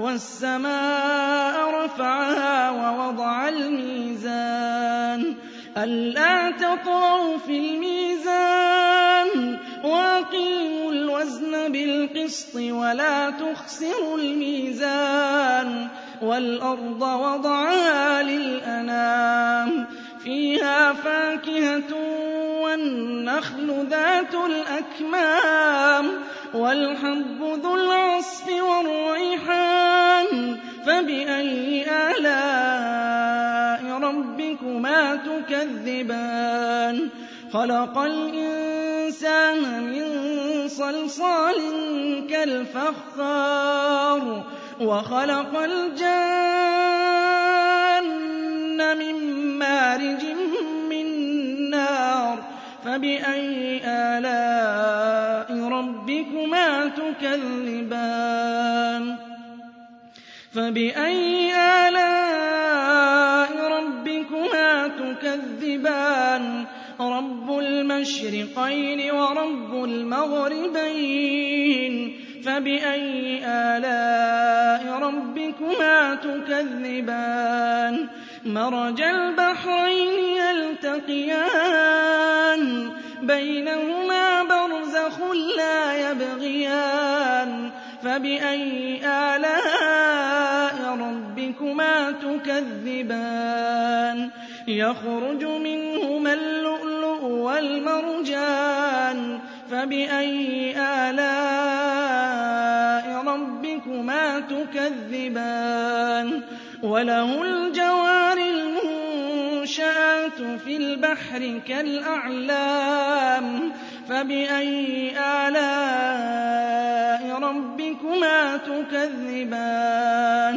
وَالسَّمَاءَ رَفَعَهَا وَوَضَعَ الْمِيزَانَ. أَلَّا تَطْغَوْا فِي الْمِيزَانِ. وَأَقِيمُوا الْوَزْنَ بِالْقِسْطِ وَلَا تُخْسِرُوا الْمِيزَانَ. وَالْأَرْضَ وَضَعَهَا لِلْأَنَامِ. فِيهَا فَاكِهَةٌ وَالنَّخْلُ ذَاتُ الْأَكْمَامِ. وَالْحَبُّ ذُو الْعَصْفِ وَالرَّيْحَانُ. فَبِأَيِّ آلَاءِ رَبِّكُمَا تُكَذِّبَانِ خَلَقَ الْإِنسَانَ مِن صَلْصَالٍ كَالْفَخَّارِ وَخَلَقَ الْجَانَّ مِن مَّارِجٍ مِّن نَّارٍ فَبِأَيِّ آلَاءِ رَبِّكُمَا تُكَذِّبَانِ فَبِأَيِّ آلَاءِ رَبِّكُمَا تُكَذِّبَانِ؟ رَبُّ الْمَشْرِقَيْنِ وَرَبُّ الْمَغْرِبَيْنِ. فَبِأَيِّ آلَاءِ رَبِّكُمَا تُكَذِّبَانِ؟ مَرَجَ الْبَحْرَيْنِ يَلْتَقِيَانِ. بَيْنَهُمَا بَرْزَخٌ لَّا يَبْغِيَانِ. فَبِأَيِّ آلَاءِ تُكَذِّبَانِ يَخْرُجُ مِنْهُمَا اللُّؤْلُؤُ وَالْمَرْجَانُ فَبِأَيِّ آلَاءِ رَبِّكُمَا تُكَذِّبَانِ وَلَهُ الْجَوَارِ الْمُنشَآتُ فِي الْبَحْرِ كَالْأَعْلَامِ فَبِأَيِّ آلَاءِ رَبِّكُمَا تُكَذِّبَانِ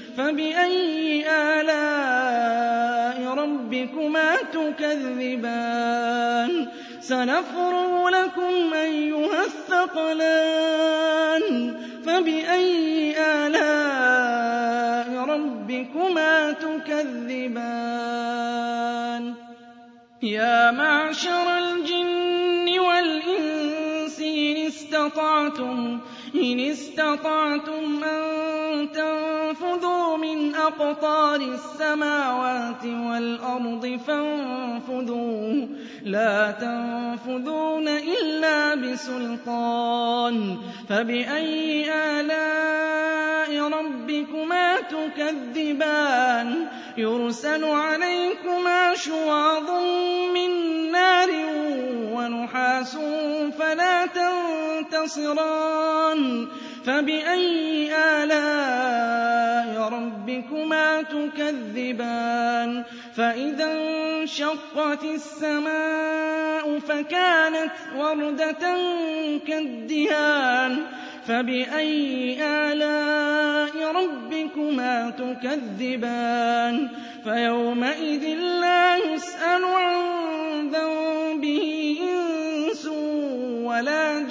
فَبِأَيِّ آلَاءِ رَبِّكُمَا تُكَذِّبَانِ؟ سَنَفْرُغُ لَكُمْ أَيُّهَ الثَّقَلَانِ. فَبِأَيِّ آلَاءِ رَبِّكُمَا تُكَذِّبَانِ؟ يَا مَعْشَرَ الْجِنِّ وَالْإِنسِ إِنِ اسْتَطَعْتُمْ إِنِ اسْتَطَعْتُمْ أَن تَنفُذُوا مِنْ أَقْطَارِ السَّمَاوَاتِ وَالْأَرْضِ فَانفُذُوا. لَا تَنفُذُونَ إِلَّا بِسُلْطَانٍ. فَبِأَيِّ آلَاءِ رَبِّكُمَا تُكَذِّبَانِ؟ يُرْسَلُ عَلَيْكُمَا شُوَاظٌ مِّن نَّارٍ وَنُحَاسٌ فَلَا تَنتَصِرَانِ. فَبِأَيِّ آلَاءِ رَبِّكُمَا تُكَذِّبَانِ؟ فَإِذَا انشَقَّتِ السَّمَاءُ فَكَانَتْ وَرْدَةً كَالدِّهَانِ. فَبِأَيِّ آلَاءِ رَبِّكُمَا تُكَذِّبَانِ؟ فَيَوْمَئِذٍ لَّا يُسْأَلُ عَن ذَنبِهِ إِنسٌ وَلَا جَانٌّ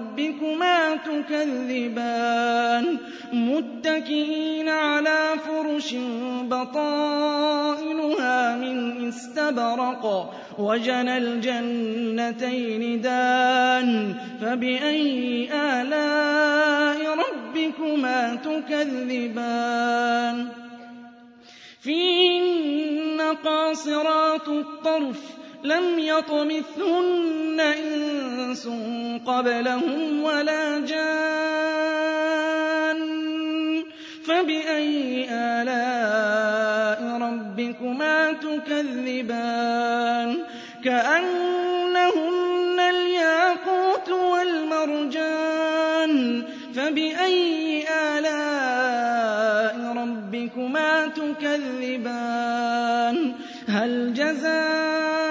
تكذبان متكئين على فرش بطائنها من استبرق وجنى الجنتين دان فبأي آلاء ربكما تكذبان فيهن قاصرات الطرف لم يطمثهن إنس قبلهم ولا جان فبأي آلاء ربكما تكذبان؟ كأنهن الياقوت والمرجان فبأي آلاء ربكما تكذبان؟ هل جزاء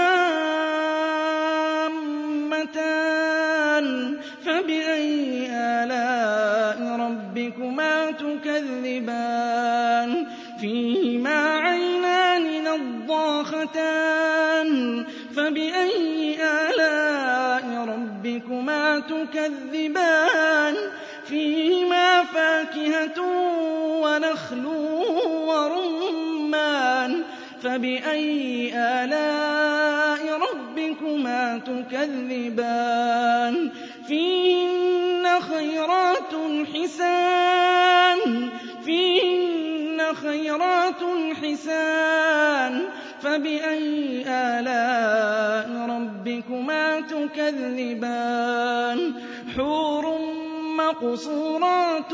تكذبان فيهما عينان نضاختان. فبأي آلاء ربكما تكذبان؟ فيهما فاكهة ونخل ورمان. فبأي آلاء ربكما تكذبان؟ فيهن خيرات حسان. فيهن خيرات حسان. فبأي آلاء ربكما تكذبان؟ حور مقصورات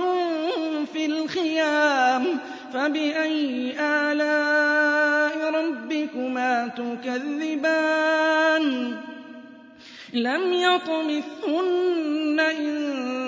في الخيام. فبأي آلاء ربكما تكذبان؟ لم يطمثهن